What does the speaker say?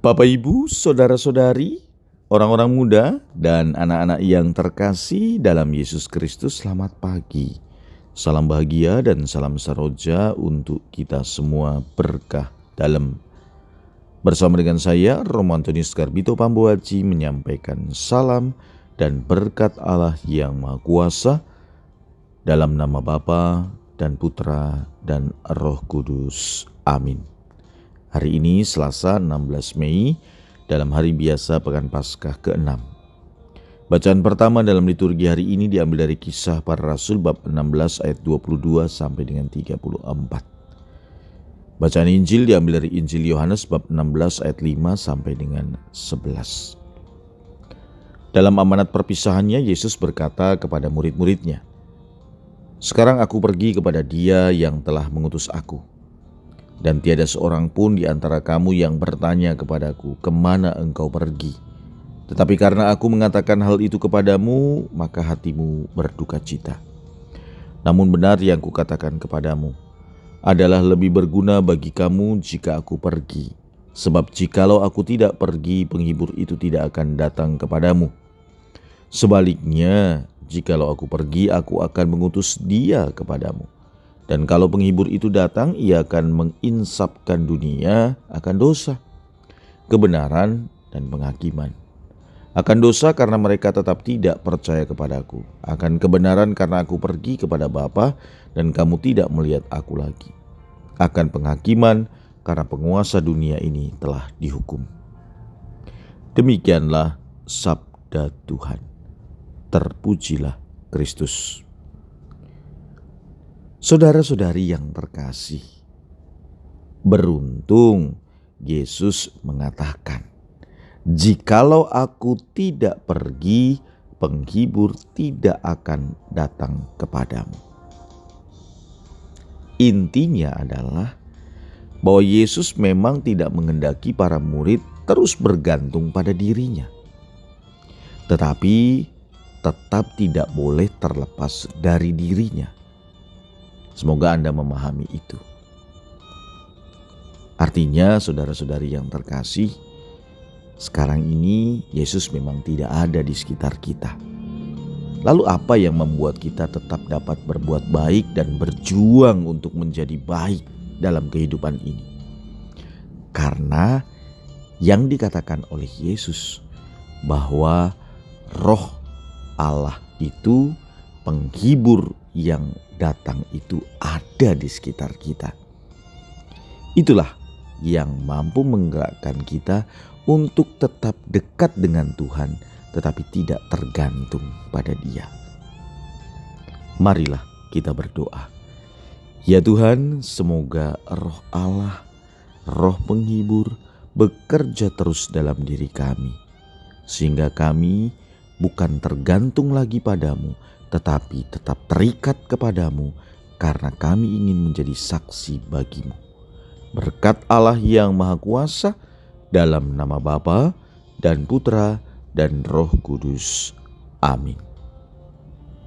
Bapak, Ibu, saudara-saudari, orang-orang muda, dan anak-anak yang terkasih dalam Yesus Kristus, selamat pagi. Salam bahagia dan salam saroja untuk kita semua berkah dalam. Bersama dengan saya, Romantonius Garbito Pambuaci menyampaikan salam dan berkat Allah yang Maha Kuasa dalam nama Bapa dan Putra dan Roh Kudus. Amin. Hari ini Selasa 16 Mei dalam hari biasa Pekan Paskah ke-6. Bacaan pertama dalam liturgi hari ini diambil dari kisah para rasul bab 16 ayat 22 sampai dengan 34. Bacaan Injil diambil dari Injil Yohanes bab 16 ayat 5 sampai dengan 11. Dalam amanat perpisahannya, Yesus berkata kepada murid-muridnya, "Sekarang aku pergi kepada Dia yang telah mengutus aku." Dan tiada seorang pun di antara kamu yang bertanya kepadaku, "Ke mana engkau pergi?" Tetapi karena aku mengatakan hal itu kepadamu, maka hatimu berduka cita. Namun benar yang kukatakan kepadamu adalah lebih berguna bagi kamu jika aku pergi. Sebab jikalau aku tidak pergi, penghibur itu tidak akan datang kepadamu. Sebaliknya, jikalau aku pergi, aku akan mengutus dia kepadamu. Dan kalau penghibur itu datang, ia akan menginsapkan dunia akan dosa, kebenaran, dan penghakiman. Akan dosa karena mereka tetap tidak percaya kepadaku. Akan kebenaran karena aku pergi kepada Bapa dan kamu tidak melihat aku lagi. Akan penghakiman karena penguasa dunia ini telah dihukum. Demikianlah sabda Tuhan. Terpujilah Kristus. Saudara-saudari yang terkasih, beruntung Yesus mengatakan, "Jikalau aku tidak pergi, penghibur tidak akan datang kepadamu." Intinya adalah bahwa Yesus memang tidak mengendaki para murid terus bergantung pada dirinya, tetapi tetap tidak boleh terlepas dari dirinya Semoga Anda memahami itu. Artinya, saudara-saudari yang terkasih, sekarang ini Yesus memang tidak ada di sekitar kita. Lalu, apa yang membuat kita tetap dapat berbuat baik dan berjuang untuk menjadi baik dalam kehidupan ini? Karena yang dikatakan oleh Yesus bahwa Roh Allah itu penghibur yang datang itu ada di sekitar kita. Itulah yang mampu menggerakkan kita untuk tetap dekat dengan Tuhan, tetapi tidak tergantung pada Dia. Marilah kita berdoa. Ya Tuhan, semoga Roh Allah, Roh Penghibur, bekerja terus dalam diri kami, sehingga kami bukan tergantung lagi padamu, tetapi tetap terikat kepadamu karena kami ingin menjadi saksi bagimu. Berkat Allah yang Maha Kuasa dalam nama Bapa dan Putra dan Roh Kudus. Amin.